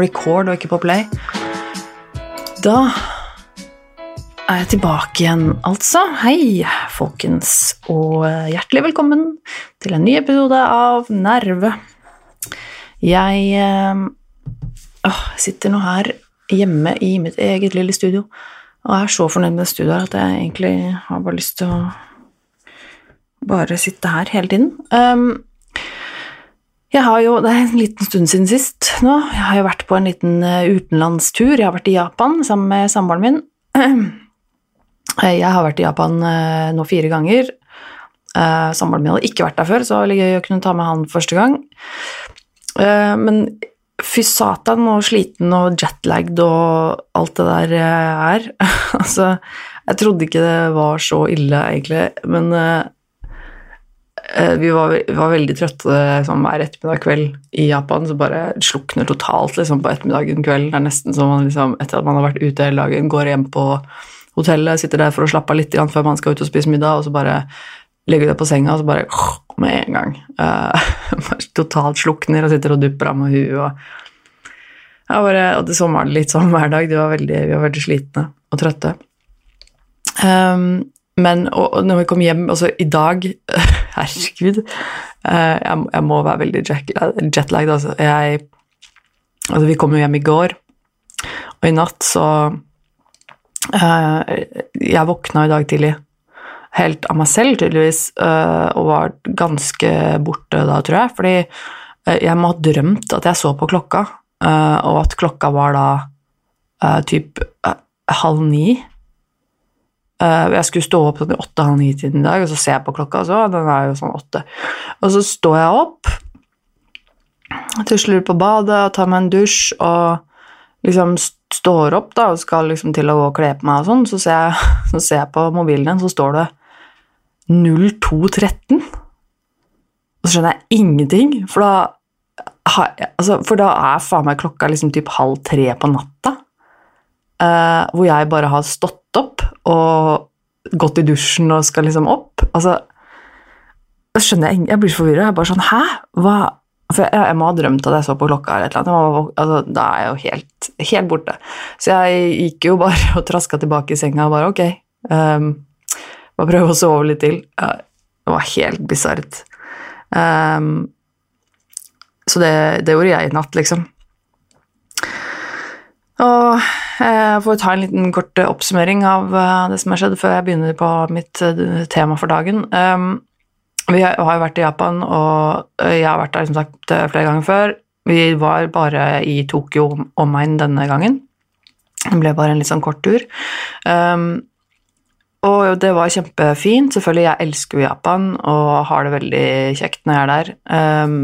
record og ikke på play. Da er jeg tilbake igjen, altså. Hei, folkens, og hjertelig velkommen til en ny episode av Nerve. Jeg øh, sitter nå her hjemme i mitt eget lille studio og er så fornøyd med studioet at jeg egentlig har bare lyst til å bare sitte her hele tiden. Um, jeg har jo, Det er en liten stund siden sist nå. Jeg har jo vært på en liten eh, utenlandstur. Jeg har vært i Japan sammen med samboeren min. Jeg har vært i Japan eh, nå fire ganger. Eh, samboeren min hadde ikke vært der før, så det var gøy å kunne ta med han første gang. Men fy satan og sliten og jetlagd og alt det der er. altså, jeg trodde ikke det var så ille, egentlig, men Eh, vi var, var, veldig trøtte sånn, hver ettermiddag kveld i Japan, så bare slukner totalt liksom, på ettermiddagen kveld. Det er nesten som man liksom, etter at man har vært ute hele dagen, går hjem på hotellet, sitter der for å slappe av litt før man skal ut og spise middag, og så bare legger du deg på senga, og så bare med en gang. Uh, totalt slukner og sitter og dupper av med huet. Og, ja, bare, og det, sånn det litt sånn hver dag. Var veldig, vi var veldig slitne og trøtte. Um, men og, og når vi kom hjem Altså, i dag Herregud. Eh, jeg, må være veldig jetlagd, altså. Jeg Altså, vi kom jo hjem i går, og i natt så uh, Jeg våkna i dag tidlig helt av meg selv, tydeligvis, uh, og var ganske borte da, tror jeg. Fordi jeg må ha drømt at jeg så på klokka, og at klokka var da typ halv ni. Uh, jeg skulle stå opp sånn i åtte-halv ni-tiden i dag, og så ser jeg på klokka, og så den er jo sånn åtte. Og så står jeg opp, tusler på badet og tar meg en dusj og liksom står opp da, og skal liksom til å gå og kle på meg og sånn, så ser jeg, så ser jeg på mobilen din, så står det 0213. Og så skjønner jeg ingenting, for da, altså, for da er faen meg klokka liksom typ halv tre på natta. Uh, hvor jeg bare har stått opp og gått i dusjen og skal liksom opp. Altså, da skjønner jeg Jeg blir så forvirra. Jeg er bare sånn Hæ? Hva? For jeg, jeg, må ha drømt at jeg så på klokka eller et eller annet. Altså, da er jeg jo helt, helt, borte. Så jeg gikk jo bare og traska tilbake i senga og bare ok, um, bare prøve å sove litt til. Det var helt bisart. Um, så det, det, gjorde jeg i natt, liksom. Og jeg får ta en liten kort oppsummering av eh, det som har skjedd, før jeg begynner på mitt eh, tema for dagen. Um, vi har jo vært i Japan, og eh, jeg har vært der som sagt flere ganger før. Vi var bare i Tokyo omegn denne gangen. Det ble bare en litt sånn kort tur. Um, og det var kjempefint. Selvfølgelig, jeg elsker jo Japan og har det veldig kjekt når jeg er der. Um,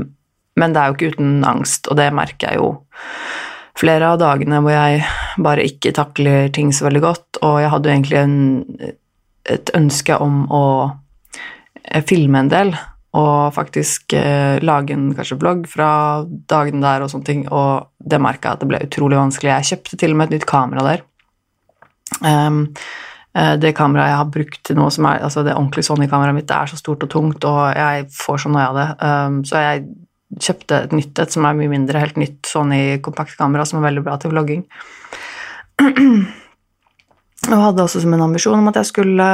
men det er jo ikke uten angst, og det merker jeg jo flere av dagene hvor jeg bare ikke takler ting så veldig godt, og jeg hadde jo egentlig en, et ønske om å eh, filme en del og faktisk eh, lage en kanskje blogg fra dagene der og sånne ting, og det merka jeg at det ble utrolig vanskelig. Jeg kjøpte til og med et nytt kamera der. Um, det kameraet jeg har brukt til nå, som er, altså det ordentlige Sony-kameraet mitt, det er så stort og tungt, og jeg får så noe av det. Um, så jeg kjøpte et nytt et som er mye mindre, helt nytt Sony kompaktkamera som er veldig bra til vlogging. Og hadde også som en ambisjon om at jeg skulle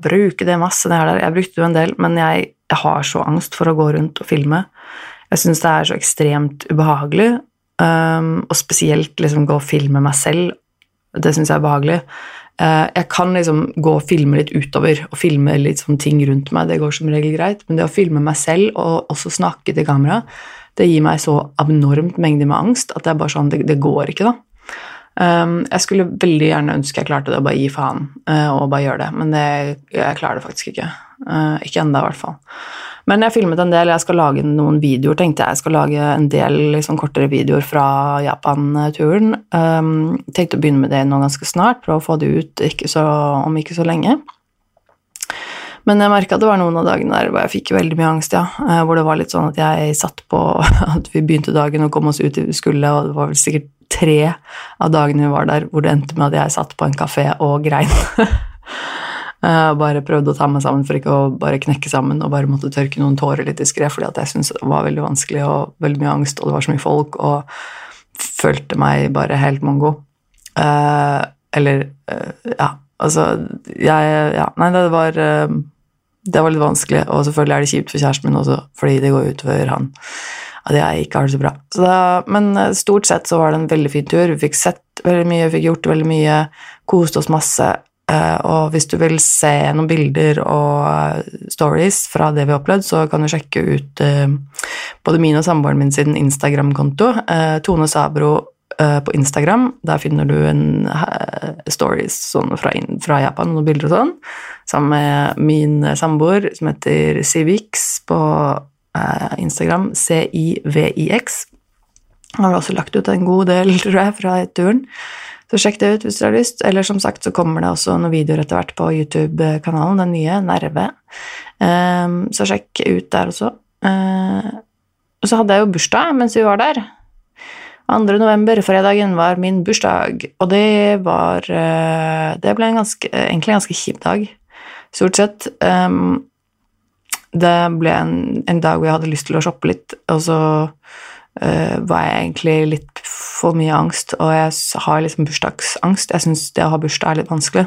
bruke det masse. det der. Jeg brukte jo en del, men jeg, jeg har så angst for å gå rundt og filme. Jeg syns det er så ekstremt ubehagelig, um, og spesielt liksom gå og filme meg selv. Det syns jeg er behagelig. Uh, jeg kan liksom gå og filme litt utover og filme litt sånn ting rundt meg. Det går som regel greit, men det å filme meg selv og også snakke til kamera, det gir meg så abnormt mengde med angst at det er bare sånn, det, det går ikke, da. Um, jeg skulle veldig gjerne ønske jeg klarte det å bare gi faen uh, og bare gjøre det, men det, jeg klarer det faktisk ikke. Uh, ikke enda, i hvert fall. Men jeg filmet en del, jeg skal lage noen videoer, tenkte jeg. Jeg skal lage en del liksom, kortere videoer fra Japan-turen. Um, tenkte å begynne med det nå ganske snart, prøve å få det ut ikke så, om ikke så lenge. Men jeg merka at det var noen av dagene der hvor jeg fikk veldig mye angst, ja. Eh, hvor det var litt sånn at jeg satt på at vi begynte dagen og kom oss ut vi skulle, og det var vel sikkert tre av dagene vi var der hvor det endte med at jeg satt på en kafé og grein. Uh, bare prøvde å ta meg sammen for ikke å bare knekke sammen og bare måtte tørke noen tårer litt diskré, fordi at jeg syntes det var veldig vanskelig og veldig mye angst, og det var så mye folk, og følte meg bare helt mongo. Uh, eller uh, Ja, altså Jeg Ja, nei, det var Det var litt vanskelig, og selvfølgelig er det kjipt for kjæresten min også, fordi det går utover han at jeg ikke har det så bra. Så da, men stort sett så var det en veldig fin tur. Vi fikk sett veldig mye, fikk gjort veldig mye, koste oss masse. Eh, og hvis du vil se noen bilder og eh, stories fra det vi har opplevd, så kan du sjekke ut eh, både min og samboeren min sin Instagram-konto. Tone Sabro på Instagram. Der finner du en stories sånn fra, fra, Japan, noen bilder og sånn. Sammen med min samboer som heter Civix på Instagram. C-I-V-I-X. Han har også lagt ut en god del, tror jeg, fra turen. Så sjekk det ut hvis dere har lyst. Eller som sagt så kommer det også noen videoer etter hvert på YouTube-kanalen, den nye, Nerve. Um, så sjekk ut der også. Uh, og så hadde jeg jo bursdag mens vi var der. 2. november, fredagen, var min bursdag, og det var uh, Det ble en ganske, egentlig en ganske kjip dag, stort sett. Um, det ble en, en, dag hvor jeg hadde lyst til å shoppe litt, og så uh, var jeg egentlig litt for mye angst, og jeg har liksom bursdagsangst. Jeg syns det å ha bursdag er litt vanskelig.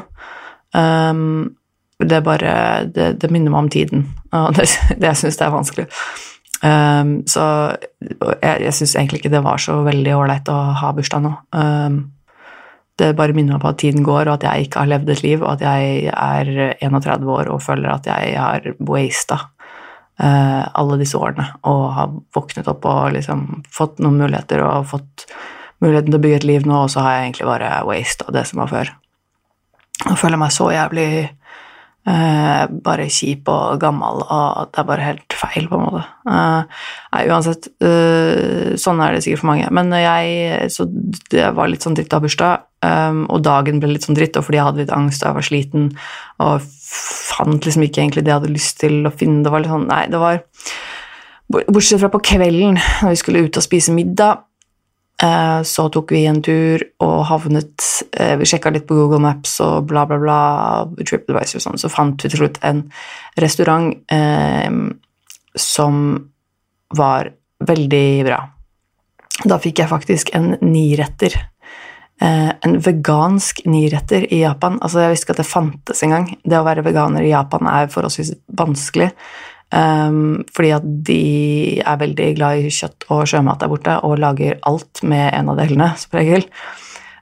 Um, det bare det, det, minner meg om tiden, og det, det jeg syns det er vanskelig. Um, så jeg, jeg syns egentlig ikke det var så veldig ålreit å ha bursdag nå. Um, det bare minner meg på at tiden går, og at jeg ikke har levd et liv, og at jeg er 31 år og føler at jeg har wasta uh, alle disse årene og har våknet opp og liksom fått noen muligheter og fått muligheten til å bygge et liv nå, og så har jeg egentlig bare wasta det som var før. Jeg føler meg så jævlig eh, bare kjip og gammel, og det er bare helt feil, på en måte. Eh, nei, uansett, eh, sånn er det sikkert for mange. Men jeg Så det var litt sånn dritt av bursdag, eh, og dagen ble litt sånn dritt, og fordi jeg hadde litt angst og jeg var sliten og fant liksom ikke egentlig det jeg hadde lyst til å finne. Det var litt sånn Nei, det var Bortsett fra på kvelden, når vi skulle ut og spise middag, så tok vi en tur og havnet eh, Vi sjekka litt på Google Maps og bla, bla, bla, TripAdvisor og sånn, så fant vi til slutt en restaurant eh, som var veldig bra. Da fikk jeg faktisk en niretter. Eh, en vegansk niretter i Japan. Altså, jeg visste ikke at det fantes engang. Det å være veganer i Japan er forholdsvis vanskelig. Um, fordi at de er veldig glad i kjøtt og sjømat der borte og lager alt med en av delene, som regel.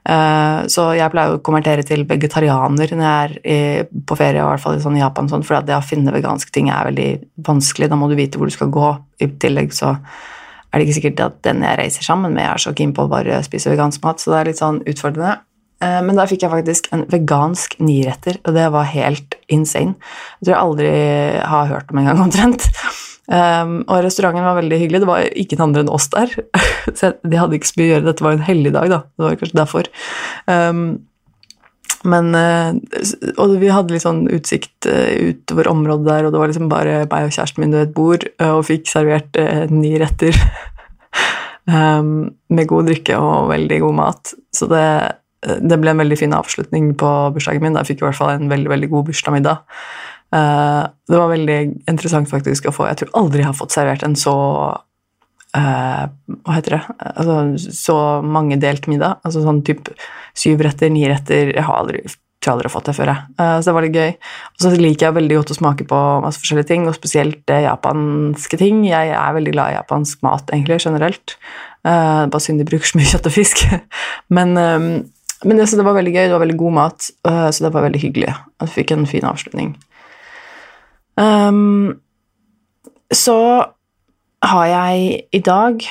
Uh, så jeg pleier å konvertere til vegetarianer når jeg er i, på ferie, i hvert fall i sånn Japan, sånn, for det å finne veganske ting er veldig vanskelig. Da må du vite hvor du skal gå. I tillegg så er det ikke sikkert at den jeg reiser sammen med, er så keen på å bare spise vegansk mat, så det er litt sånn utfordrende. Eh, men da fikk jeg faktisk en vegansk niretter, og det var helt insane. Jeg tror jeg aldri har hørt om en gang, omtrent. Um, og restauranten var veldig hyggelig. Det var ingen andre enn oss der. Så de hadde ikke så mye å gjøre. Dette var en helligdag, da. Det var kanskje derfor. Um, men Og vi hadde litt sånn utsikt utover området der, og det var liksom bare meg og kjæresten min ved et bord, og fikk servert ni retter. um, med god drikke og veldig god mat. Så det det ble en veldig fin avslutning på bursdagen min. Jeg fikk i hvert fall en veldig veldig god bursdagsmiddag. Uh, det var veldig interessant faktisk å få Jeg tror aldri jeg har fått servert en så uh, Hva heter det altså, Så mange delt middag. Altså sånn type syv retter, ni retter Jeg har aldri, tror aldri har fått det før, jeg. Så det var litt gøy. Og så liker jeg veldig godt å smake på masse forskjellige ting, og spesielt japanske ting. Jeg er veldig glad i japansk mat, egentlig, generelt. bare synd de bruker så mye kjøtt og fisk. Men um, men det, det, var veldig gøy, det var veldig god mat, uh, så det var veldig hyggelig. Vi fikk en fin avslutning. Um, så har jeg i dag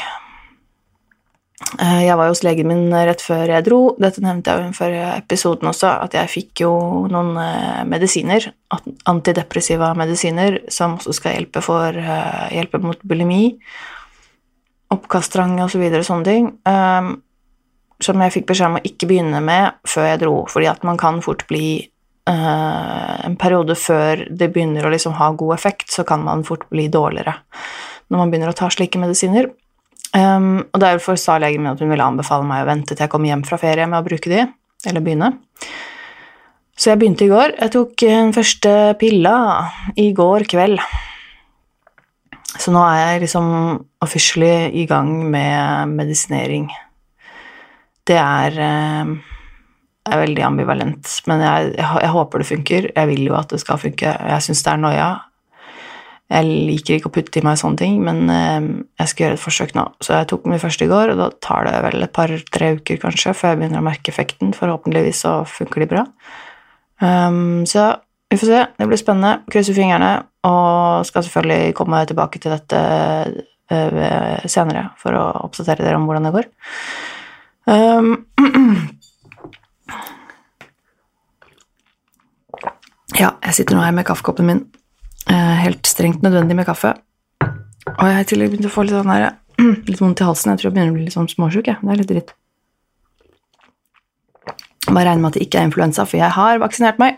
uh, Jeg var jo hos legen min rett før jeg dro. Dette nevnte jeg jo før episoden også, at jeg fikk jo noen uh, medisiner, antidepressiva medisiner, som også skal hjelpe, for, hjelpe mot bulimi, oppkasttrang og Så videre, sånne ting. Um, som jeg fikk beskjed om å ikke begynne med før jeg dro, fordi at man kan fort bli uh, En periode før det begynner å liksom ha god effekt, så kan man fort bli dårligere når man begynner å ta slike medisiner. Um, og Derfor sa legen min at hun ville anbefale meg å vente til jeg kom hjem fra ferie med å bruke de, eller begynne. Så jeg begynte i går. Jeg tok den første pilla i går kveld. Så nå er jeg liksom officially i gang med medisinering. Det er, eh, er veldig ambivalent, men jeg, jeg, håper det funker. Jeg vil jo at det skal funke. Jeg syns det er noia. Jeg liker ikke å putte i meg sånne ting, men eh, jeg skal gjøre et forsøk nå. Så jeg tok min første i går, og da tar det vel et par-tre uker kanskje før jeg begynner å merke effekten. Forhåpentligvis så funker de bra. Um, så vi får se. Det blir spennende. Krysser fingrene. Og skal selvfølgelig komme tilbake til dette uh, senere for å oppdatere dere om hvordan det går. Um, ja, jeg sitter nå her med kaffekoppen min. Uh, helt strengt nødvendig med kaffe. Og jeg har i tillegg begynt å få litt, sånn her, litt vondt i halsen. Jeg tror jeg begynner å bli litt sånn småsjuk. Det er litt dritt. Bare regner med at det ikke er influensa, for jeg har vaksinert meg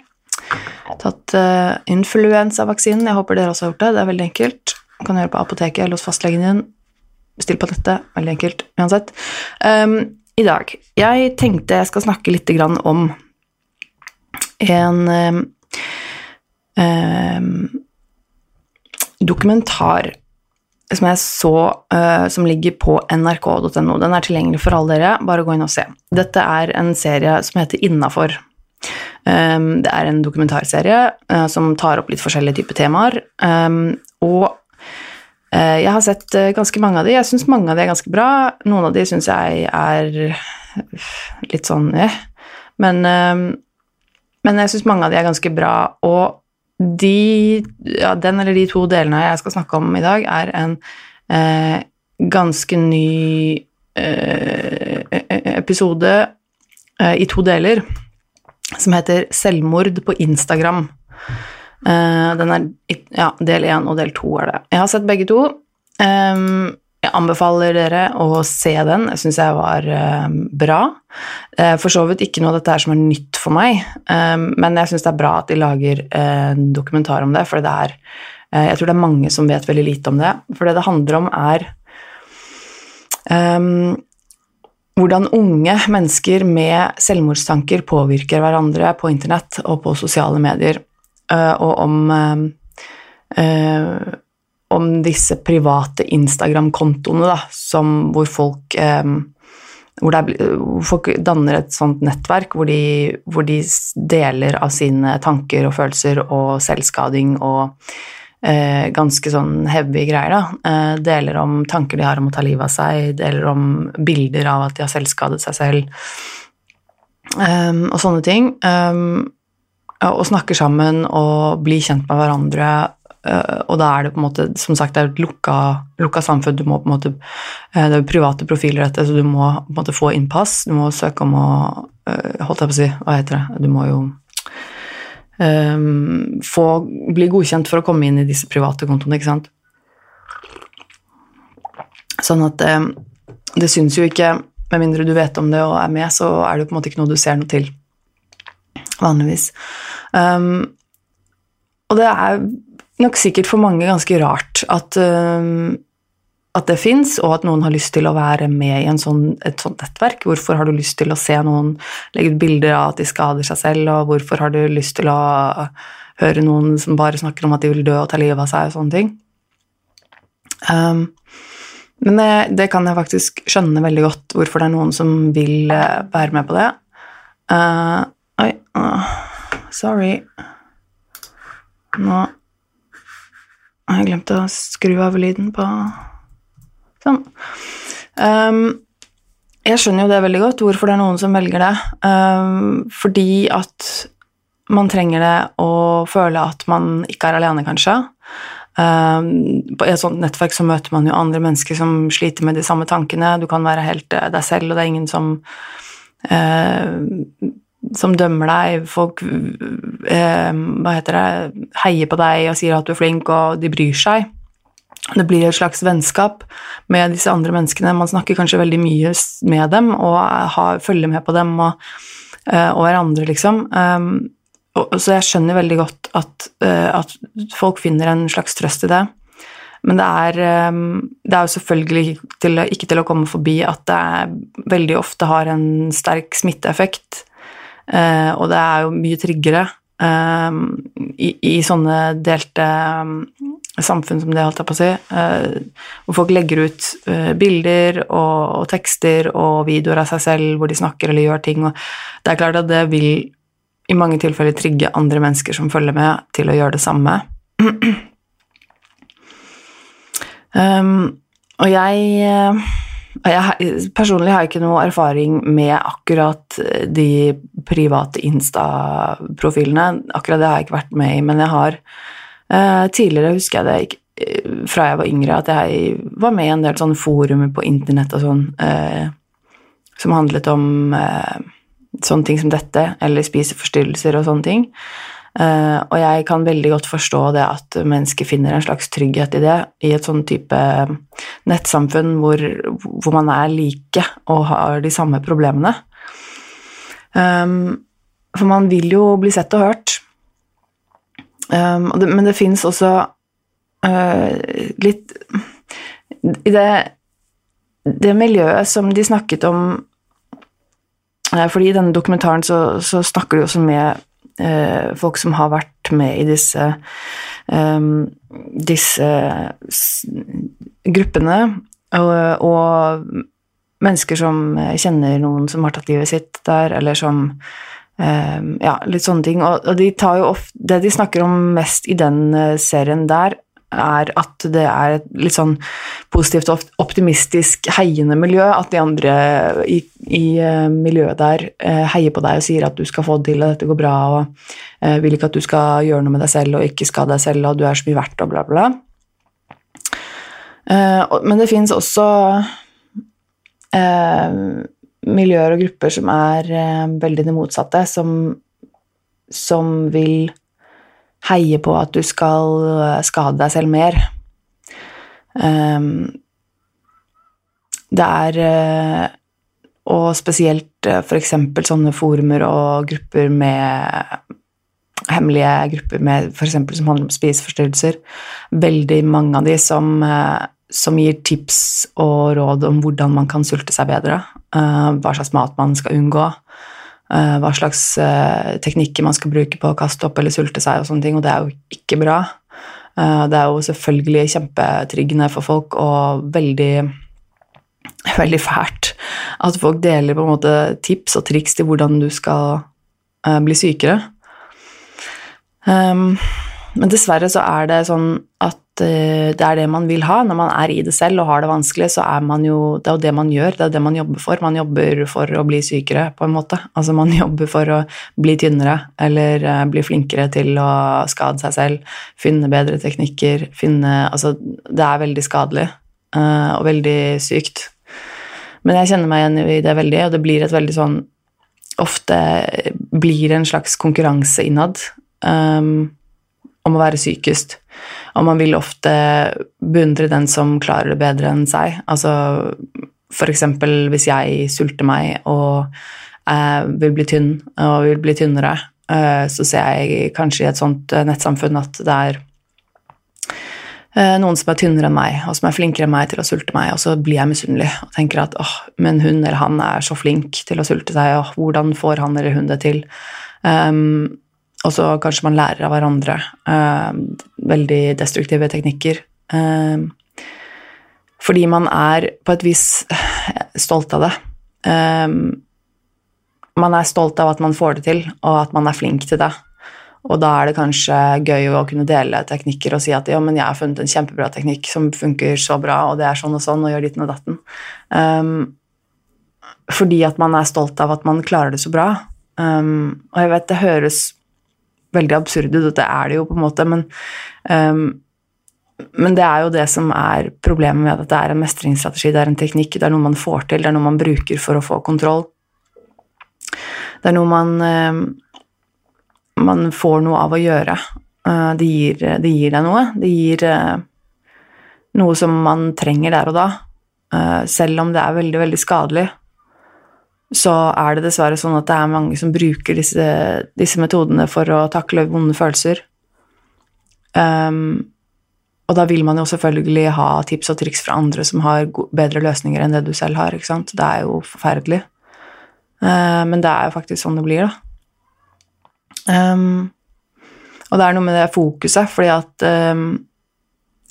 tatt uh, influensavaksinen. Jeg håper dere også har gjort det. Det er veldig enkelt. Du kan gjøre det på apoteket eller hos fastlegen din. Bestill på nettet. Veldig enkelt uansett. Um, I dag Jeg tenkte jeg skal snakke litt om en eh, eh, dokumentar som jeg så, eh, som ligger på nrk.no. Den er tilgjengelig for alle dere. Bare gå inn og se. Dette er en serie som heter Innafor. Um, det er en dokumentarserie uh, som tar opp litt forskjellige typer temaer. Um, og jeg har sett uh, ganske mange av de. Jeg syns mange av de er ganske bra. Noen av de syns jeg er litt sånn eh. Men, men jeg syns mange av de er ganske bra. Og de, ja, den eller de to delene jeg skal snakke om i dag, er en ganske ny episode i to deler som heter 'Selvmord på Instagram'. Uh, den er ja, del én og del to er det. Jeg har sett begge to. Jeg anbefaler dere å se den. Jeg syns jeg var um, bra. Uh, for så vidt ikke noe av dette her som er nytt for meg, men jeg syns det er bra at de lager en dokumentar om det, for det er Jeg tror det er mange som vet veldig lite om det. For det det handler om, er um, hvordan unge mennesker med selvmordstanker påvirker hverandre på internett og på sosiale medier, eh, og om, uh, om disse private Instagram-kontoene hvor folk hvor, er, hvor, folk danner et sånt nettverk hvor de, hvor de deler av sine tanker og følelser og selvskading og eh, ganske sånn heavy greier, da. Eh, deler om tanker de har om å ta livet av seg, deler om bilder av at de har selvskadet seg selv, um, og sånne ting. Um, og snakker sammen og blir kjent med hverandre. Uh, og da er det på en måte, som sagt, det er et lukka, lukka samfunn. Du må på en måte, uh, Det er private profiler, dette, så du må på en måte få innpass. Du må søke om å uh, Holdt jeg på å si, hva heter det? Du må jo um, få bli godkjent for å komme inn i disse private kontoene, ikke sant. Sånn at um, det syns jo ikke Med mindre du vet om det og er med, så er det jo på en måte ikke noe du ser noe til, vanligvis. Um, og det er nok sikkert for mange ganske rart at um, at det fins, og at noen har lyst til å være med i sånn, et sånt nettverk. Hvorfor har du lyst til å se noen legge ut bilder av at de skader seg selv, og hvorfor har du lyst til å høre noen som bare snakker om at de vil dø og ta livet av seg, og sånne ting. Um, men det, det, kan jeg faktisk skjønne veldig godt, hvorfor det er noen som vil uh, være med på det. Uh, oi uh, Sorry. Nå har jeg glemt å skru av lyden på Sånn. Um, jeg skjønner jo det veldig godt, hvorfor det er noen som velger det. Um, fordi at man trenger det å føle at man ikke er alene, kanskje. Um, I et sånt nettverk så møter man jo andre mennesker som sliter med de samme tankene. Du kan være helt eh, deg selv, og det er ingen som uh, som dømmer deg. Folk eh, hva heter det, heier på deg og sier at du er flink, og de bryr seg. Det blir et slags vennskap med disse andre menneskene. Man snakker kanskje veldig mye med dem og har, følger med på dem og, uh, og hverandre, liksom. Um, og, så jeg skjønner veldig godt at, uh, at, folk finner en slags trøst i det. Men det er, um, det er jo selvfølgelig ikke til å komme forbi at det veldig ofte har en sterk smitteeffekt. Eh, og det er jo mye tryggere eh, i, i, sånne delte um, samfunn som det, holdt jeg på å si, eh, hvor folk legger ut eh, bilder og, og, tekster og videoer av seg selv hvor de snakker eller gjør ting. Og det er klart at det vil i mange tilfeller trigge andre mennesker som følger med, til å gjøre det samme. um, og jeg eh, jeg, personlig har jeg ikke noe erfaring med akkurat de private Insta-profilene. Akkurat det har jeg ikke vært med i, men jeg har uh, Tidligere husker jeg det ikke, fra jeg var yngre, at jeg var med i en del sånne forumer på internett og sånn, eh, som handlet om eh, sånne ting som dette, eller spiseforstyrrelser og sånne ting. Uh, og jeg kan veldig godt forstå det at mennesker finner en slags trygghet i det, i et sånn type nettsamfunn hvor, hvor, man er like og har de samme problemene. Um, for man vil jo bli sett og hørt. Men det fins også litt I det, det miljøet som de snakket om fordi i denne dokumentaren så, så snakker de også med eh, folk som har vært med i disse, um, disse gruppene, og, og, mennesker som kjenner noen som har tatt livet sitt der, eller som um, Ja, litt sånne ting. Og, og de tar jo ofte Det de snakker om mest i den eh, serien der, er at det er et litt sånn positivt og optimistisk heiende miljø. At de andre i, i uh, miljøet der uh, heier på deg og sier at du skal få det til, og dette går bra, og uh, vil ikke at du skal gjøre noe med deg selv og ikke skade deg selv, og du er så mye verdt, og bla, bla. men det fins også miljøer og grupper som er veldig det motsatte, som, som vil heier på at du skal eh, skade deg selv mer. Um, det er uh, Og spesielt uh, f.eks. sånne forumer og grupper med Hemmelige grupper med f.eks. som handler om spiseforstyrrelser. Veldig mange av de som, som gir tips og råd om hvordan man kan sulte seg bedre. hva slags mat man skal unngå. Eh, hva slags eh, teknikker man skal bruke på å kaste opp eller sulte seg, og sånne ting, og det er jo ikke bra. Eh, det er jo selvfølgelig kjempetriggende for folk og veldig veldig fælt at folk deler på en måte tips og triks til hvordan du skal bli sykere. Um, men dessverre så er det sånn at det er det man vil ha. Når man er i det selv og har det vanskelig, så er man jo Det er jo det man gjør, det er det man jobber for. Man jobber for å bli sykere, på en måte. Altså man jobber for å bli tynnere eller uh, bli flinkere til å skade seg selv, finne bedre teknikker, finne Altså, det er veldig skadelig uh, og veldig sykt. Men jeg kjenner meg igjen i det veldig, og det blir et veldig sånn Ofte blir det en slags konkurranse innad. Um, om å være sykest. Og man vil ofte beundre den som klarer det bedre enn seg. Altså eksempel hvis jeg sulter meg og eh, vil bli tynn og vil bli tynnere, eh, så ser jeg kanskje i et sånt eh, nettsamfunn at det er eh, noen som er tynnere enn meg, og som er flinkere enn meg til å sulte meg, og så blir jeg misunnelig og tenker at åh, men hun eller han er så flink til å sulte seg, og hvordan får han eller hun det til? Um, og så kanskje man lærer av hverandre. Uh, veldig destruktive teknikker. Uh, fordi man er på et vis stolt av det. Um, man er stolt av at man får det til, og at man er flink til det. Og da er det kanskje gøy å kunne dele teknikker og si at ja, men jeg har funnet en kjempebra teknikk som funker så bra, og det er sånn og sånn, og gjør ditten og datten. Um, fordi at man er stolt av at man klarer det så bra. Um, og jeg vet det høres veldig absurde ut, det er det jo på en måte, men um, men det er jo det som er problemet med at det er en mestringsstrategi, det er en teknikk, det er noe man får til, det er noe man bruker for å få kontroll. Det er noe man um, man får noe av å gjøre. Uh, det, gir, det, gir, deg noe. Det gir uh, noe som man trenger der og da, uh, selv om det er veldig, veldig skadelig så er det dessverre sånn at det er mange som bruker disse, disse metodene for å takle vonde følelser. Um, og da vil man jo selvfølgelig ha tips og triks fra andre som har bedre løsninger enn det du selv har. ikke sant? Det er jo forferdelig. Uh, men det er jo faktisk sånn det blir, da. Um, og det er noe med det fokuset, fordi at um,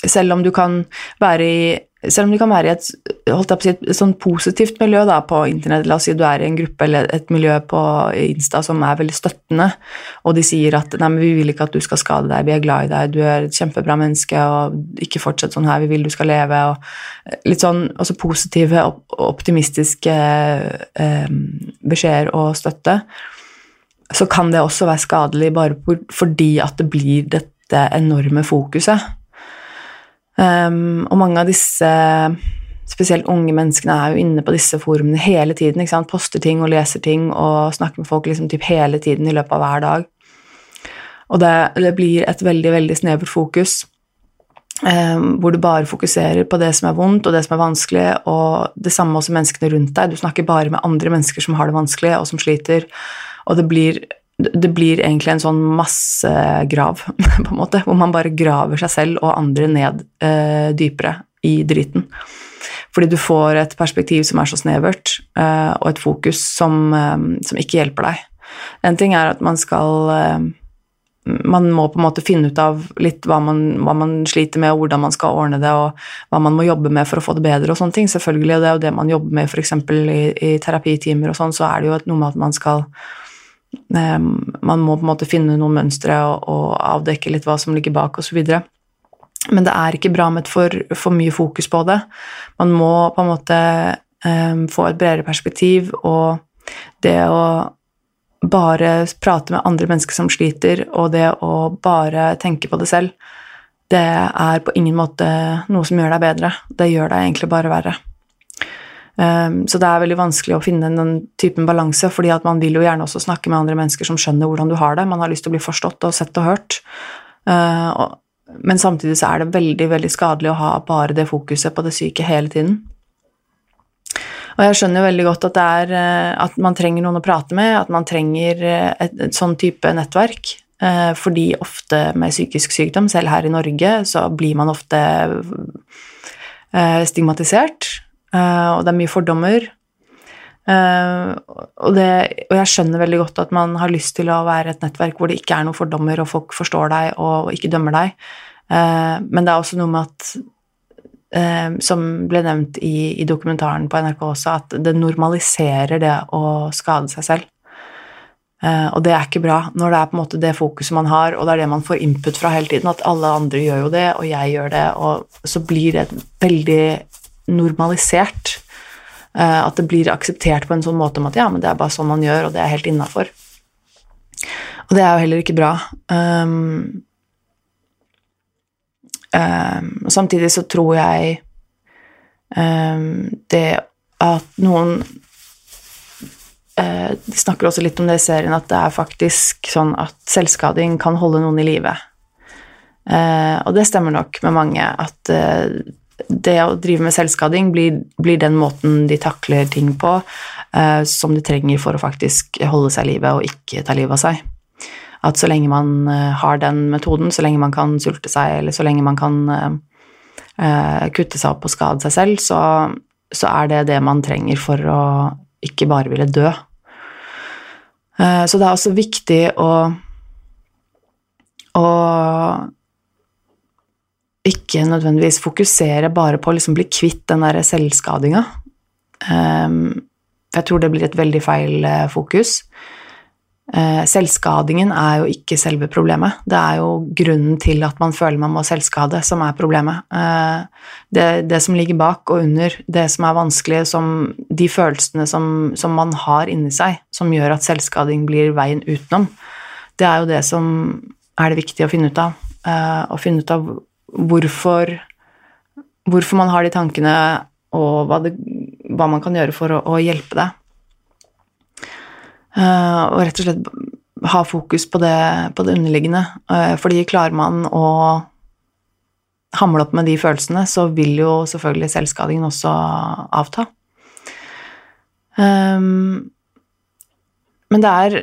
selv om du kan være i selv om du kan være i et, si, et sånn positivt miljø da, på internett, la oss si du er i en gruppe eller et miljø på Insta som er veldig støttende, og de sier at nei, men vi vil ikke at du skal skade deg, vi er glad i deg, du er et kjempebra menneske, og ikke fortsett sånn her, vi vil du skal leve, og litt sånn også positive og optimistiske eh, beskjeder og støtte, så kan det også være skadelig bare fordi at det blir dette enorme fokuset. Um, og mange av disse, spesielt unge menneskene, er jo inne på disse forumene hele tiden. Poster ting og leser ting og snakker med folk liksom typ hele tiden i løpet av hver dag. Og det, det blir et veldig, veldig snevert fokus. Um, hvor du bare fokuserer på det som er vondt og det som er vanskelig, og det samme også menneskene rundt deg. Du snakker bare med andre mennesker som har det vanskelig og som sliter, og det blir det blir egentlig en sånn massegrav, på en måte, hvor man bare graver seg selv og andre ned eh, dypere i driten. Fordi du får et perspektiv som er så snevert, eh, og et fokus som, eh, som, ikke hjelper deg. En ting er at man skal eh, Man må på en måte finne ut av litt hva man, hva man, sliter med, og hvordan man skal ordne det, og hva man må jobbe med for å få det bedre og sånne ting. Selvfølgelig, og det er jo det man jobber med f.eks. I, i terapitimer og sånn, så er det jo noe med at man skal man må på en måte finne noen mønstre og, avdekke litt hva som ligger bak osv. Men det er ikke bra med for, for, mye fokus på det. Man må på en måte um, få et bredere perspektiv, og det å bare prate med andre mennesker som sliter, og det å bare tenke på det selv, det er på ingen måte noe som gjør deg bedre. Det gjør deg egentlig bare verre. Um, så det er veldig vanskelig å finne den typen balanse, fordi at man vil jo gjerne også snakke med andre mennesker som skjønner hvordan du har det. Man har lyst til å bli forstått og sett og hørt. Og, men samtidig så er det veldig, veldig skadelig å ha bare det fokuset på det syke hele tiden. Og jeg skjønner jo veldig godt at, det er, uh, at man trenger noen å prate med, at man trenger uh, et, et sånn type nettverk. Uh, fordi ofte med psykisk sykdom, selv her i Norge, så blir man ofte stigmatisert. Eh, og det er mye fordommer. Uh, og, det, og, jeg skjønner veldig godt at man har lyst til å være et nettverk hvor det ikke er noen fordommer, og folk forstår deg og ikke dømmer deg. Uh, men det er også noe med at, som ble nevnt i, i, dokumentaren på NRK også, at det normaliserer det å skade seg selv. og det er ikke bra når det er på en måte det fokuset man har, og det er det man får input fra hele tiden, at alle andre gjør jo det, og jeg gjør det, og så blir det veldig normalisert. Uh, at det blir akseptert på en sånn måte om at ja, men det er bare sånn man gjør, og det er helt innafor. Og det er jo heller ikke bra. Um, um, samtidig så tror jeg um, det at noen uh, De snakker også litt om det i serien, at det er faktisk sånn at selvskading kan holde noen i live. Uh, og det stemmer nok med mange, at det å drive med selvskading blir, blir, den måten de takler ting på eh, som de trenger for å faktisk holde seg i live og ikke ta livet av seg. At så lenge man eh, har den metoden, så lenge man kan sulte seg, eller så lenge man kan eh, eh kutte seg opp og skade seg selv, så, så, er det det man trenger for å ikke bare ville dø. Eh, så det er også viktig å, å ikke nødvendigvis fokusere bare på å liksom bli kvitt den der selvskadinga. Um, jeg tror det blir et veldig feil uh, fokus. Uh, selvskadingen er jo ikke selve problemet. Det er jo grunnen til at man føler man må selvskade, som er problemet. Uh, det, det, som ligger bak og under, det som er vanskelig, som de følelsene som, som man har inni seg, som gjør at selvskading blir veien utenom, det er jo det som er det viktige å finne ut av. å finne ut av hvorfor, hvorfor man har de tankene, og hva, det, hva man kan gjøre for å, å hjelpe deg. Uh, og rett og slett ha fokus på det, på det underliggende. Uh, fordi klarer man å hamle opp med de følelsene, så vil jo selvfølgelig selvskadingen også avta. Um, men, det er,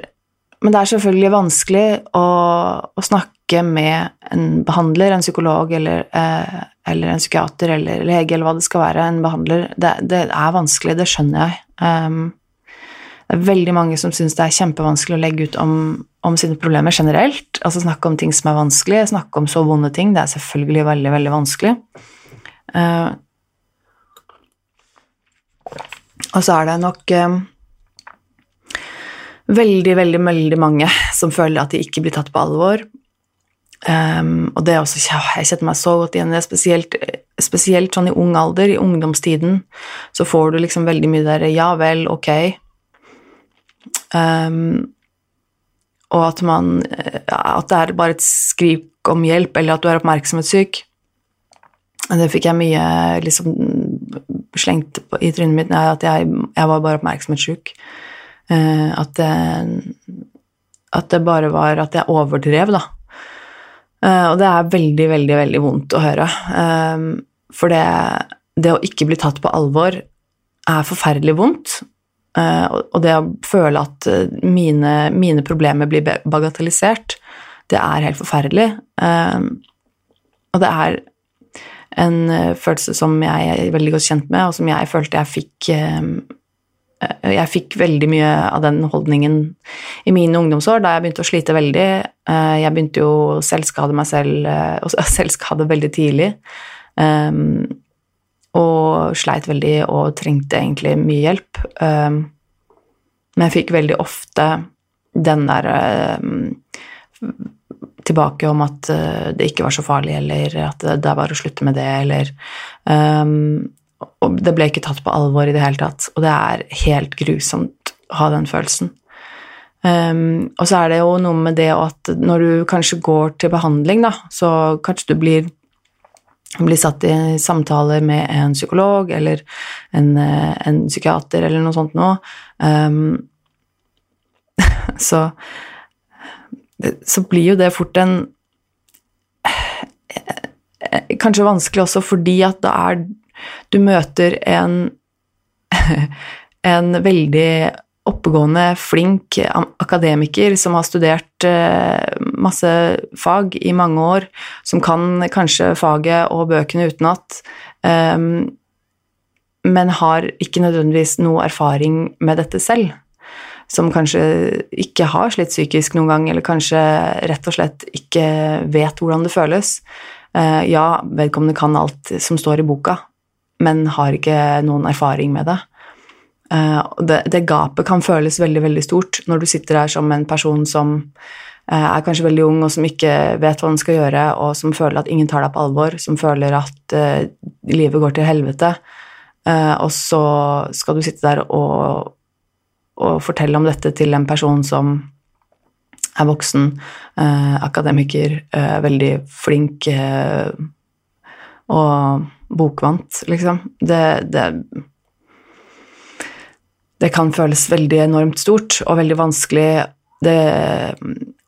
men, det er, selvfølgelig vanskelig å, å snakke med en behandler, en psykolog eller, eh, eller en psykiater eller lege eller hva det skal være, en behandler, det, det er vanskelig, det skjønner jeg. Um, det er veldig mange som syns det er kjempevanskelig å legge ut om, om sine problemer generelt. Altså snakke om ting som er vanskelig, snakke om så vonde ting. Det er selvfølgelig veldig, veldig vanskelig. Uh, og så er det nok um, veldig, veldig, veldig mange som føler at de ikke blir tatt på alvor. Um, og det er også, Jeg kjenner meg så godt igjen i det, spesielt, spesielt sånn i ung alder, i ungdomstiden, så får du liksom veldig mye der 'ja vel, ok'. Um, og at man At det er bare et skrik om hjelp, eller at du er oppmerksomhetssyk. Det fikk jeg mye liksom slengt i trynet mitt at jeg, jeg var bare oppmerksomhetssjuk. Uh, at, det, at det bare var at jeg overdrev, da. Uh, og det er veldig, veldig, veldig vondt å høre. Um, for det, det, å ikke bli tatt på alvor er forferdelig vondt. Og det å føle at mine, mine, problemer blir bagatellisert, det er helt forferdelig. Og det er en følelse som jeg er veldig godt kjent med, og som jeg følte jeg fikk Eh, jeg fikk veldig mye av den holdningen i mine ungdomsår, da jeg begynte å slite veldig. Eh, jeg begynte jo å selvskade meg selv, eh, og selvskade veldig tidlig. Og sleit veldig og trengte egentlig mye hjelp. Men jeg fikk veldig ofte den der tilbake om at det ikke var så farlig, eller at det var å slutte med det, eller og det ble ikke tatt på alvor i det hele tatt. Og det er helt grusomt å ha den følelsen. Um, og så er det jo noe med det at når du kanskje går til behandling, da, så kanskje du blir, blir satt i samtaler med en psykolog eller en, eh, en psykiater eller noe sånt noe. Um, så, så blir jo det fort en eh, Kanskje vanskelig også fordi at det er du møter en, en veldig oppegående, flink akademiker som har studert eh, masse fag i mange år, som kan kanskje faget og bøkene utenat, ehm, men har ikke nødvendigvis noe erfaring med dette selv. Som kanskje ikke har slitt psykisk noen gang, eller kanskje rett og slett ikke vet hvordan det føles. Eh, ja, vedkommende kan alt som står i boka, men har ikke noen erfaring med det. Uh, det, det, gapet kan føles veldig veldig stort når du sitter der som en person som uh, er kanskje veldig ung, og som ikke vet hva den skal gjøre, og som føler at ingen tar deg på alvor, som føler at uh, livet går til helvete, og så skal du sitte der og, og, fortelle om dette til en person som er voksen, akademiker, veldig flink og bokvant, liksom. Det, det, det kan føles veldig enormt stort og veldig vanskelig det,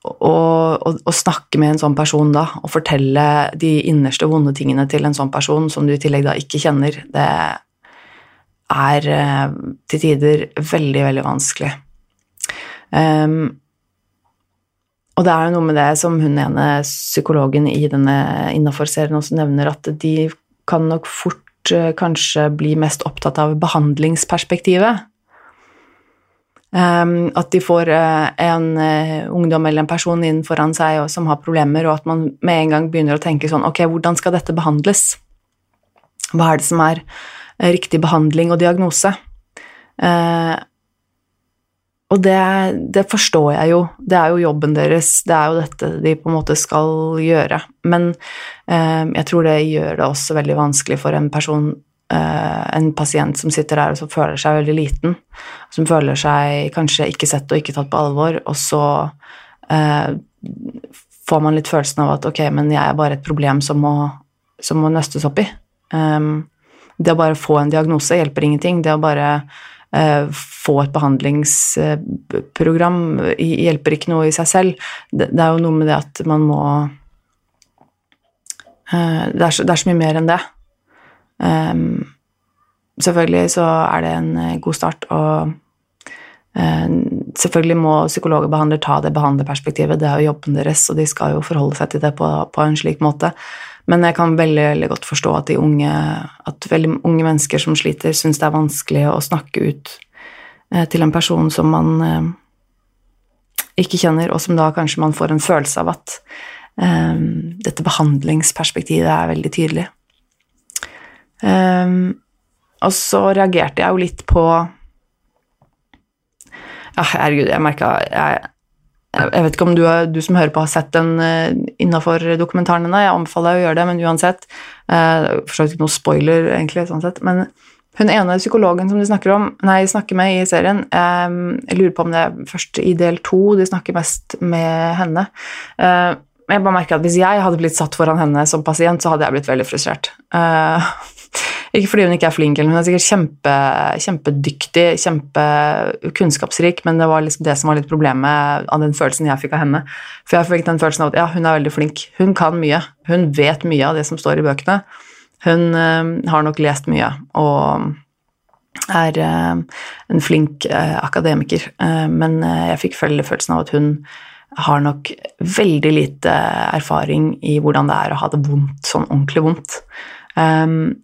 å, å, å, snakke med en sånn person da, og fortelle de innerste vonde tingene til en sånn person som du i tillegg da ikke kjenner, det er eh, til tider veldig, veldig vanskelig. Um, og det er noe med det som hun ene psykologen i denne innafor-serien også nevner, at de kan nok fort uh, kanskje bli mest opptatt av behandlingsperspektivet. Um, at de får uh, en uh, ungdom eller en person inn foran seg og, som har problemer, og at man med en gang begynner å tenke sånn Ok, hvordan skal dette behandles? Hva er det som er riktig behandling og diagnose? Uh, og det, det, forstår jeg jo, det er jo jobben deres, det er jo dette de på en måte skal gjøre. Men eh, jeg tror det gjør det også veldig vanskelig for en person, eh, en pasient som sitter der og som føler seg veldig liten, som føler seg kanskje ikke sett og ikke tatt på alvor, og så eh, får man litt følelsen av at ok, men jeg er bare et problem som må, som må nøstes opp i. Um, det å bare få en diagnose hjelper ingenting. Det å bare få et behandlingsprogram hjelper ikke noe i seg selv. Det, er jo noe med det at man må eh, det er, så, det er så mye mer enn det. Um, selvfølgelig så er det en god start, og selvfølgelig må psykolog og behandler ta det behandlerperspektivet, det er jo jobben deres, og de skal jo forholde seg til det på, på en slik måte. Men jeg kan veldig, veldig godt forstå at, unge, at veldig unge mennesker som sliter, syns det er vanskelig å snakke ut eh, til en person som man eh, ikke kjenner, og som da kanskje man får en følelse av at um, dette behandlingsperspektivet er veldig tydelig. Um, og så reagerte jeg jo litt på Ja, herregud, jeg merka jeg, jeg vet ikke om du, du, som hører på, har sett den uh, innafor dokumentaren hennes. Jeg anbefaler deg å gjøre det, men uansett uh, For ikke noe spoiler, egentlig, sånn sett. Men hun ene psykologen som de snakker, om, nei, snakker med i serien um, Jeg lurer på om det er først i del to de snakker mest med henne. Uh, jeg bare merker at Hvis jeg hadde blitt satt foran henne som pasient, så hadde jeg blitt veldig frustrert. Uh, ikke fordi hun ikke er flink, hun er sikkert kjempe, kjempedyktig, kjempekunnskapsrik, men det var liksom det som var litt problemet av den følelsen jeg fikk av henne. For jeg fikk den følelsen av at ja, hun er veldig flink, hun kan mye, hun vet mye av det som står i bøkene. Hun øh, har nok lest mye og er øh, en flink øh, akademiker, men jeg fikk følelsen av at hun har nok veldig lite erfaring i hvordan det er å ha det vondt, sånn ordentlig vondt. Um,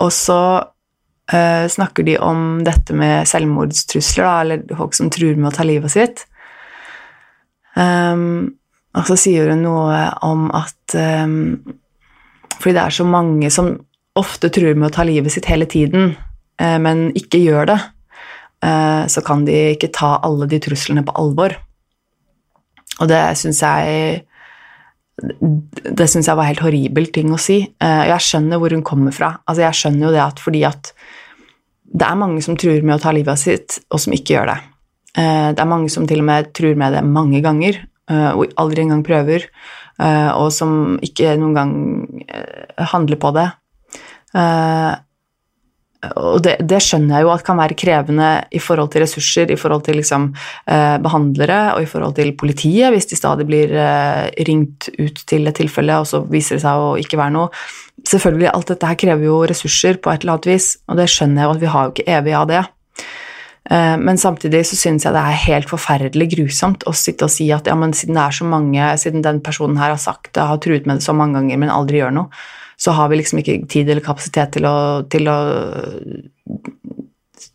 og så uh, snakker de om dette med selvmordstrusler, da, eller folk som truer med å ta livet sitt. Um, og så sier hun noe om at um, Fordi det er så mange som ofte truer med å ta livet sitt hele tiden, uh, men ikke gjør det, uh, så kan de ikke ta alle de truslene på alvor. Og det syns jeg det syns jeg var helt horribel ting å si. Eh, jeg skjønner hvor hun kommer fra. Altså, jeg skjønner jo det at fordi at det er mange som truer med å ta livet sitt, og som ikke gjør det. Eh, det er mange som til og med truer med det mange ganger, eh, og aldri engang prøver, og som ikke noen gang handler på det og det, det, skjønner jeg jo at kan være krevende i forhold til ressurser, i forhold til liksom, eh, behandlere og i forhold til politiet, hvis de stadig blir eh, ringt ut til et tilfelle, og så viser det seg å ikke være noe. Selvfølgelig, alt dette her krever jo ressurser på et eller annet vis, og det skjønner jeg jo at vi har jo ikke evig av det. Eh, men samtidig så syns jeg det er helt forferdelig grusomt å sitte og si at ja, men siden det er så mange, siden den personen her har sagt det, har truet med det så mange ganger, men aldri gjør noe, så har vi liksom ikke tid eller kapasitet til å, til å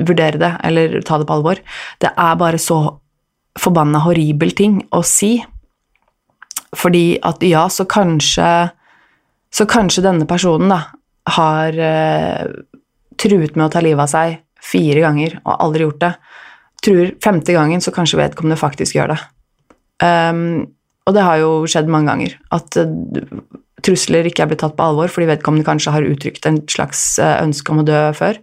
vurdere det eller ta det på alvor. Det er bare så forbanna horribel ting å si. Fordi at ja, så kanskje Så kanskje denne personen da har eh, truet med å ta livet av seg fire ganger og aldri gjort det. Truer femte gangen, så kanskje vedkommende faktisk gjør det. Um, og det har jo skjedd mange ganger. At uh, trusler ikke er blitt tatt på alvor fordi vedkommende kanskje har uttrykt en slags eh, ønske om å dø før,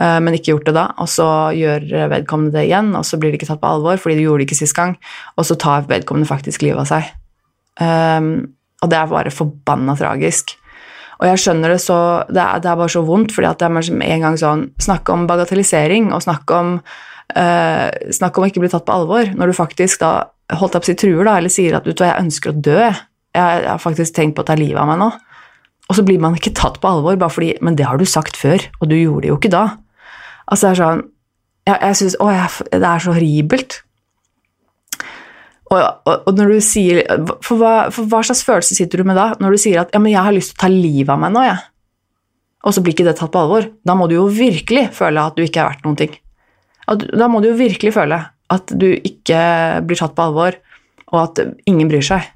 eh, men ikke gjort det da. Og så gjør vedkommende det igjen, og så blir det ikke tatt på alvor fordi du gjorde det ikke sist gang, og så tar vedkommende faktisk livet av seg. Um, og det er bare forbanna tragisk. Og jeg skjønner det så Det er, det er bare så vondt, fordi at det er en gang sånn Snakk om bagatellisering og snakk om uh, Snakk om å ikke bli tatt på alvor, når du faktisk da holdt opp si truer, da, eller sier at du, jeg ønsker å dø, jeg, har faktisk tenkt på å ta livet av meg nå. Og så blir man ikke tatt på alvor bare fordi Men det har du sagt før, og du gjorde det jo ikke da. Altså, det er sånn Jeg, jeg syns Å, jeg, det er så horribelt. Og, og, og, når du sier for hva, for hva, slags følelse sitter du med da? Når du sier at ja, men 'jeg har lyst til å ta livet av meg nå', jeg. Og så blir ikke det tatt på alvor. Da må du jo virkelig føle at du ikke er verdt noen ting. Da må du jo virkelig føle at du ikke blir tatt på alvor, og at ingen bryr seg.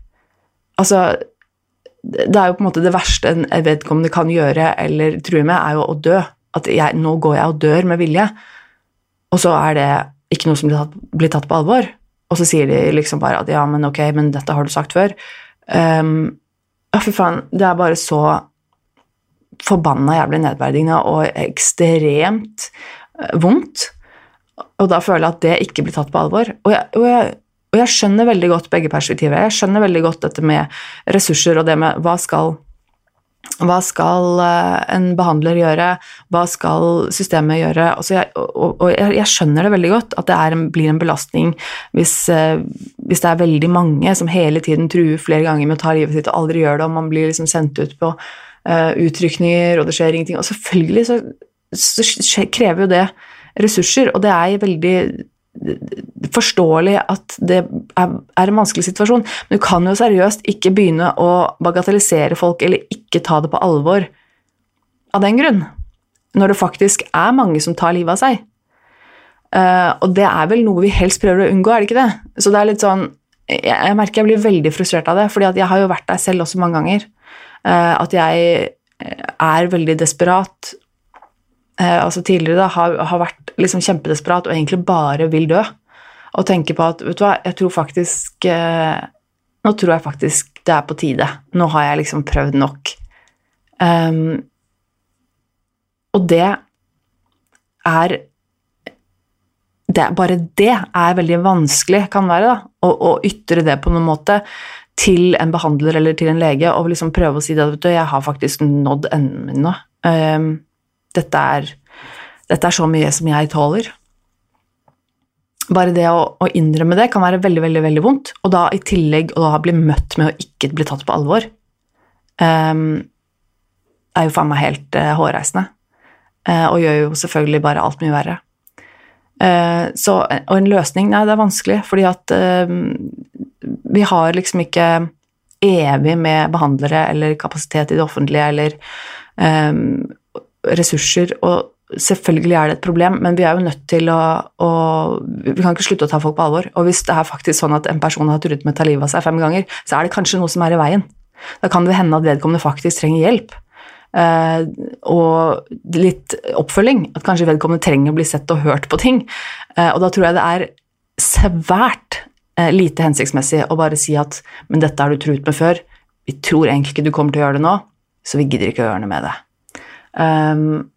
Altså Det er jo på en måte det verste en vedkommende kan gjøre eller true med, er jo å dø. At jeg, nå går jeg og dør med vilje. Og så er det ikke noe som blir tatt, blir tatt på alvor. Og så sier de liksom bare at ja, men ok, men dette har du sagt før. Um, ja, fy faen. Det er bare så forbanna jævlig nedverdigende og ekstremt vondt. Og da føler jeg at det ikke blir tatt på alvor. Og jeg, og jeg og jeg skjønner veldig godt begge perspektiver. Jeg skjønner veldig godt dette med ressurser og det med hva skal hva skal eh, en behandler gjøre, hva skal systemet gjøre? Altså jeg, og, og jeg, skjønner det veldig godt, at det en, blir en belastning hvis, eh, hvis, det er veldig mange som hele tiden truer flere ganger med å ta livet sitt og aldri gjør det, og man blir liksom sendt ut på uh, utrykninger, og det skjer ingenting. Og selvfølgelig så, så krever jo det ressurser, og det er veldig forståelig at det er, en vanskelig situasjon, men du kan jo seriøst ikke begynne å bagatellisere folk eller ikke ta det på alvor av den grunn, når det faktisk er mange som tar livet av seg. Uh, og det er vel noe vi helst prøver å unngå, er det ikke det? Så det er litt sånn Jeg, jeg merker jeg blir veldig frustrert av det, fordi jeg har jo vært der selv også mange ganger. Uh, at jeg er veldig desperat. Eh, altså tidligere da, har, har vært liksom kjempedesperat og egentlig bare vil dø. Og tenke på at vet du hva, jeg tror faktisk eh, Nå tror jeg faktisk det er på tide. Nå har jeg liksom prøvd nok. Um, og det er det, bare det er veldig vanskelig, kan være, da, å, å, ytre det på noen måte til en behandler eller til en lege, og liksom prøve å si at jeg har faktisk nådd enden min nå. Um, dette, er, dette, er, så mye som jeg tåler. Bare det å, å, innrømme det kan være veldig, veldig veldig vondt, og da i tillegg å bli møtt med å ikke bli tatt på alvor, um, er jo faen meg helt uh, hårreisende. Uh, og gjør jo selvfølgelig bare alt mye verre. Uh, så, og en løsning Nei, det er vanskelig, fordi at uh, vi har liksom ikke evig med behandlere eller kapasitet i det offentlige eller um, ressurser. Og selvfølgelig er det et problem, men vi er jo nødt til å, å, Vi kan ikke slutte å ta folk på alvor. Og hvis det er faktisk sånn at en person har truet med å ta livet av seg fem ganger, så er det kanskje noe som er i veien. Da kan det hende at vedkommende faktisk trenger hjelp. Uh, og litt oppfølging. At kanskje vedkommende trenger å bli sett og hørt på ting. Uh, og da tror jeg det er svært uh, lite hensiktsmessig å bare si at men dette har du truet med før, vi tror egentlig ikke du kommer til å gjøre det nå, så vi gidder ikke å gjøre noe med det. Um,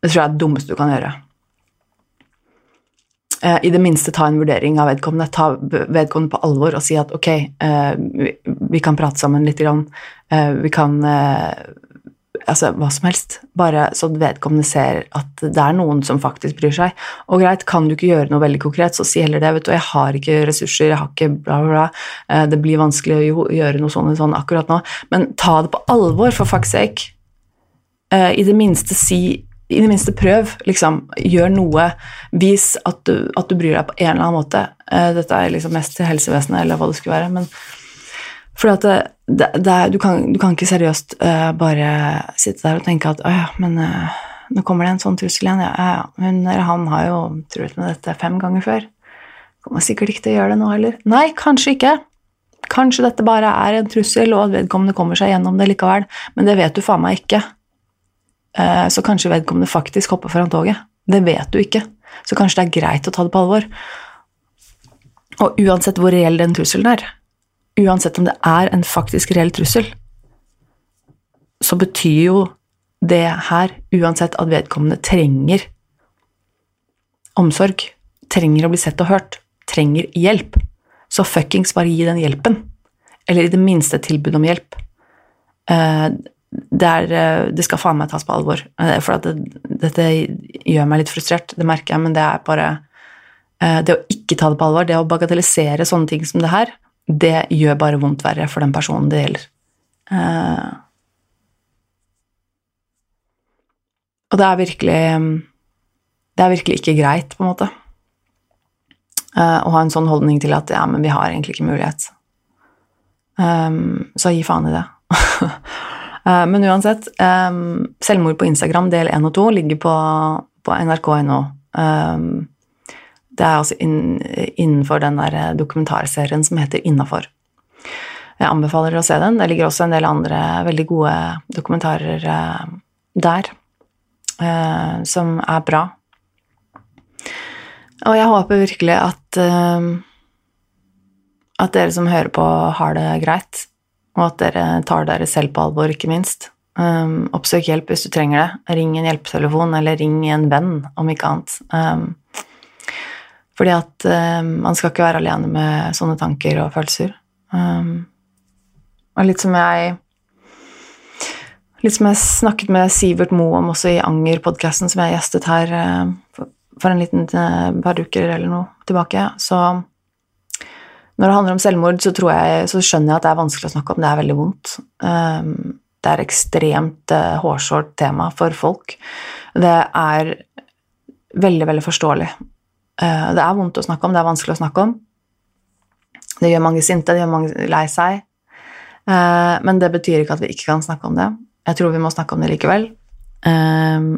det tror jeg er det dummeste du kan gjøre. I det minste ta en vurdering av vedkommende, ta vedkommende på alvor og si at ok, vi kan prate sammen litt, vi kan altså hva som helst, bare så vedkommende ser at det er noen som faktisk bryr seg. Og greit, kan du ikke gjøre noe veldig konkret, så si heller det. vet du, Jeg har ikke ressurser, jeg har ikke bla, bla, bla. Eh, det blir vanskelig å gjøre noe sånn, sånn akkurat nå. Men ta det på alvor, for fuck's sake. Eh, I det minste si i det minste prøv. liksom, Gjør noe. Vis at du, at du bryr deg på en eller annen måte. Eh, dette er liksom mest til helsevesenet, eller hva det skulle være. men fordi at det, det, det, du, kan, du, kan, ikke seriøst uh, bare sitte der og tenke at å ja, men uh, nå kommer det en sånn trussel igjen. Ja, ja, hun eller han har jo truet med dette fem ganger før. Kommer sikkert ikke til å gjøre det nå heller. Nei, kanskje ikke. Kanskje dette bare er en trussel, og at vedkommende kommer seg gjennom det likevel. Men det vet du faen meg ikke. Uh, så kanskje vedkommende faktisk hopper foran toget. Det vet du ikke. Så kanskje det er greit å ta det på alvor. Og uansett hvor reell den trusselen er, uansett om det er en faktisk reell trussel, så betyr jo det her uansett at vedkommende trenger omsorg, trenger å bli sett og hørt, trenger hjelp. Så fuckings bare gi den hjelpen. Eller i det minste tilbud om hjelp. Eh, det, er, eh, det skal faen meg tas på alvor. Eh, for det, dette gjør meg litt frustrert, det merker jeg, men det er bare Det å ikke ta det på alvor, det å bagatellisere sånne ting som det her, det gjør bare vondt verre for den personen det gjelder. Og det er virkelig Det er virkelig ikke greit, på en måte, å ha en sånn holdning til at ja, men vi har egentlig ikke mulighet. Så gi faen i det. uh, men uansett, selvmord på Instagram del 1 og 2 ligger på, på nrk.no. Det er altså innenfor den der eh, dokumentarserien som heter Innafor. Jeg anbefaler å se den. Det ligger også en del andre veldig gode dokumentarer eh, der eh, som er bra. Og jeg håper virkelig at at dere som hører på, har det greit, og at dere tar dere selv på alvor, ikke minst. Um, oppsøk hjelp hvis du trenger det. Ring en hjelpetelefon, eller ring en venn, om ikke annet. Um, fordi at um, man skal ikke være alene med sånne tanker og følelser. Um, og litt som jeg Litt som jeg snakket med Sivert Moe om også i Anger-podkasten, som jeg gjestet her uh, for, en liten uh, par uker eller noe tilbake, så når det handler om selvmord, så, jeg, så, skjønner jeg at det er vanskelig å snakke om. Det er veldig vondt. Um, det er ekstremt uh, hårsårt tema for folk. Det er veldig, veldig forståelig. Eh, det er vondt å snakke om, det er vanskelig å snakke om. Det gjør mange sinte, det gjør mange lei seg. Eh, men det betyr ikke at vi ikke kan snakke om det. Jeg tror vi må snakke om det likevel. Eh,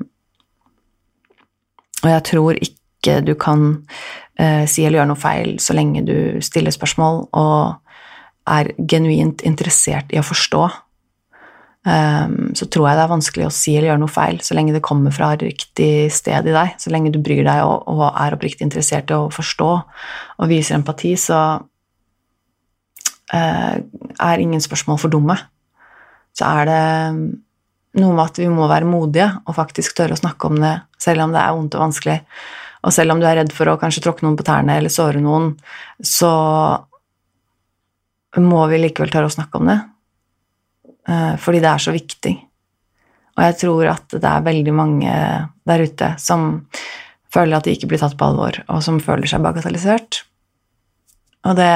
og jeg tror ikke du kan eh, si eller gjøre noe feil så lenge du stiller spørsmål og er genuint interessert i å forstå, um, så tror jeg det er vanskelig å si eller gjøre noe feil så lenge det kommer fra riktig sted i deg. Så lenge du bryr deg og, og er oppriktig interessert i å forstå og viser empati, så uh, er ingen spørsmål for dumme. Så er det noe med at vi må være modige og faktisk tørre å snakke om det, selv om det er vondt og vanskelig. Og selv om du er redd for å kanskje tråkke noen på tærne eller såre noen, så må vi likevel tørre å snakke om det. Eh, fordi det er så viktig. Og jeg tror at det er veldig mange der ute som føler at de ikke blir tatt på alvor, og som føler seg bagatellisert. Og det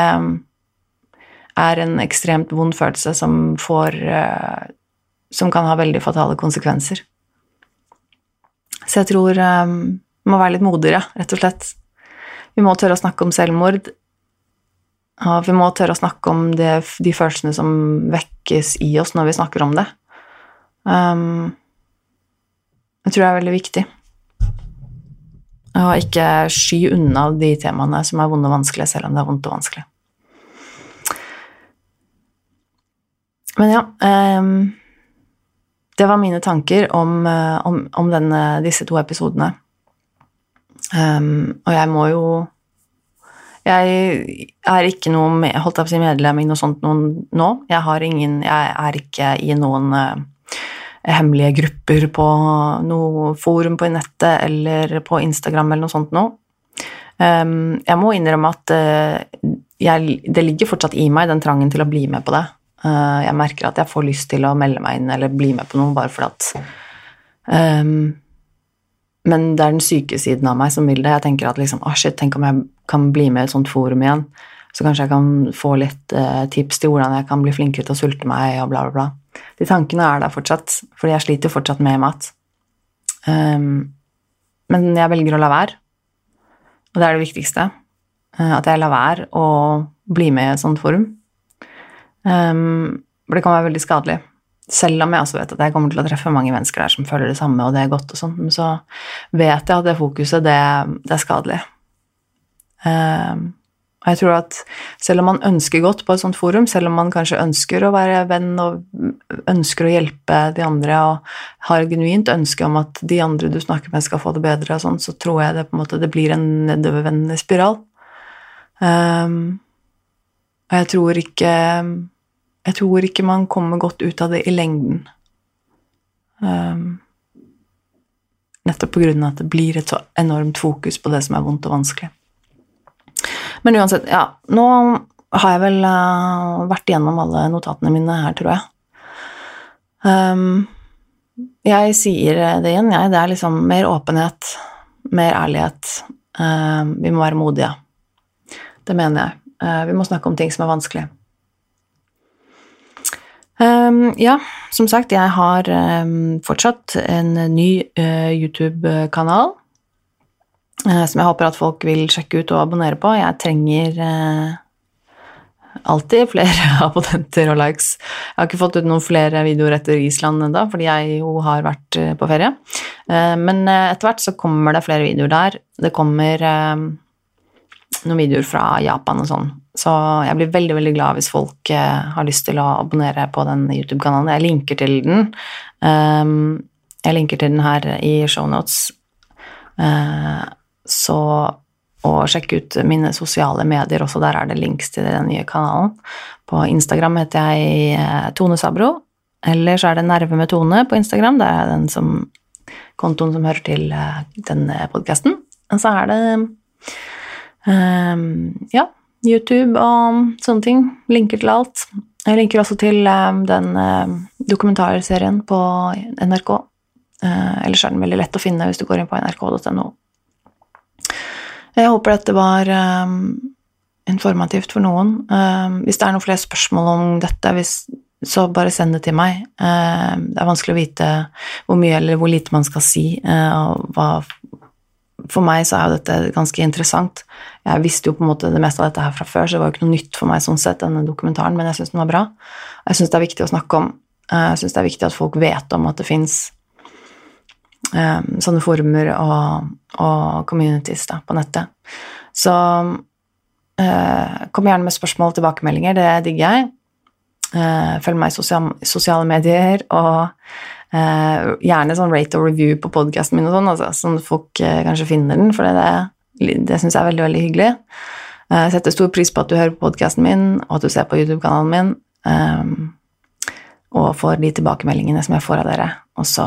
er en ekstremt vond følelse som får eh, Som kan ha veldig fatale konsekvenser. Så jeg tror vi må være litt modigere, rett og slett. Vi må tørre å snakke om selvmord ja, vi må tørre å snakke om det, de følelsene som vekkes i oss når vi snakker om det. Um, jeg tror det er veldig viktig. Og ikke sky unna de temaene som er vonde og vanskelige, selv om det er vondt og vanskelig. Men ja um, Det var mine tanker om, eh, om, om denne, disse to episodene. Um, og jeg må jo jeg er ikke noe holdt jeg på å si, medlem i noe sånt noen nå. Jeg, har ingen, jeg er ikke i noen uh, hemmelige grupper på noe forum på nettet eller på Instagram eller noe sånt nå. Um, jeg må innrømme at uh, jeg, det ligger fortsatt i meg, den trangen til å bli med på det. Uh, jeg merker at jeg får lyst til å melde meg inn eller bli med på noe bare fordi at um, men det er den syke siden av meg som vil det. Jeg tenker at liksom, oh shit, tenk om jeg kan bli med i et sånt forum igjen. Så kanskje jeg kan få litt eh, tips til hvordan jeg kan bli flinkere til å sulte meg, og bla, bla, bla. De tankene er der fortsatt, fordi jeg sliter fortsatt med mat. Um, men jeg velger å la være, og det er det viktigste. Uh, at jeg lar være å bli med i et sånt forum. Um, for det kan være veldig skadelig. Selv om jeg også vet at jeg kommer til å treffe mange mennesker der som føler det samme, og det er godt og sånn, så vet jeg at det fokuset, det, det er skadelig. Uh, og jeg tror at selv om man ønsker godt på et sånt forum, selv om man kanskje ønsker å være venn og ønsker å hjelpe de andre og har et genuint ønske om at de andre du snakker med, skal få det bedre, og sånn, så tror jeg det på en måte det blir en nedovervendende spiral. Um, og jeg tror ikke jeg tror ikke man kommer godt ut av det i lengden. Um, nettopp på grunn av at det blir et så enormt fokus på det som er vondt og vanskelig. Men uansett, ja, nå har jeg vel uh, vært igjennom alle notatene mine her, tror jeg. Um, jeg sier det igjen, jeg. Det er liksom mer åpenhet, mer ærlighet. Uh, vi må være modige. Det mener jeg. Uh, vi må snakke om ting som er vanskelig. Um, ja, som sagt, jeg har um, fortsatt en ny uh, YouTube-kanal uh, som jeg håper at folk vil sjekke ut og abonnere på. Jeg trenger uh, alltid flere abonnenter og likes. Jeg har ikke fått ut noen flere videoer etter Island ennå, fordi jeg jo har vært på ferie. Men etter hvert så kommer det flere videoer der. Det kommer noen videoer fra Japan og sånn. Så jeg blir veldig veldig glad hvis folk eh, har lyst til å abonnere på den YouTube-kanalen. Jeg linker til den. Um, jeg linker til den her i shownotes. Uh, så og sjekk ut mine sosiale medier også, der er det links til den nye kanalen. På Instagram heter jeg eh, Tone Sabro. Eller så er det Nerve med Tone på Instagram. Det er den som, kontoen som hører til denne podkasten. Og så er det um, Ja, YouTube og sånne ting. Linker til alt. Jeg linker også til um, den uh, dokumentarserien på NRK. Uh, ellers er den veldig lett å finne hvis du går inn på nrk.no. Jeg håper dette var um, informativt for noen. Um, hvis det er noen flere spørsmål om dette, så bare send det til meg. Det er vanskelig å vite hvor mye eller hvor lite man skal si, og hva for meg så er jo dette ganske interessant. Jeg visste jo på en måte det meste av dette her fra før, så det var jo ikke noe nytt for meg sånn sett, denne dokumentaren, men jeg syns den var bra. Jeg syns det er viktig å snakke om. Jeg syns det er viktig at folk vet om at det fins um, sånne former og, og communities da, på nettet. Så uh, kom gjerne med spørsmål og tilbakemeldinger, det digger jeg. Uh, følg meg i sosial, sosiale medier, og gjerne sånn rate og review på podkasten min, og sånn, altså, sånn at folk kanskje finner den, for det, det syns jeg er veldig, veldig hyggelig. Jeg setter stor pris på at du hører på podkasten min, og at du ser på YouTube-kanalen min. Um, og får de tilbakemeldingene som jeg får av dere. Og så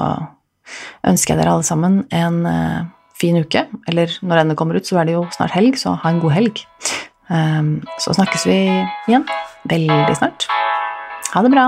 ønsker jeg dere alle sammen en uh, fin uke. Eller når denne kommer ut, så er det jo snart helg, så ha en god helg. Um, så snakkes vi igjen veldig snart. Ha det bra.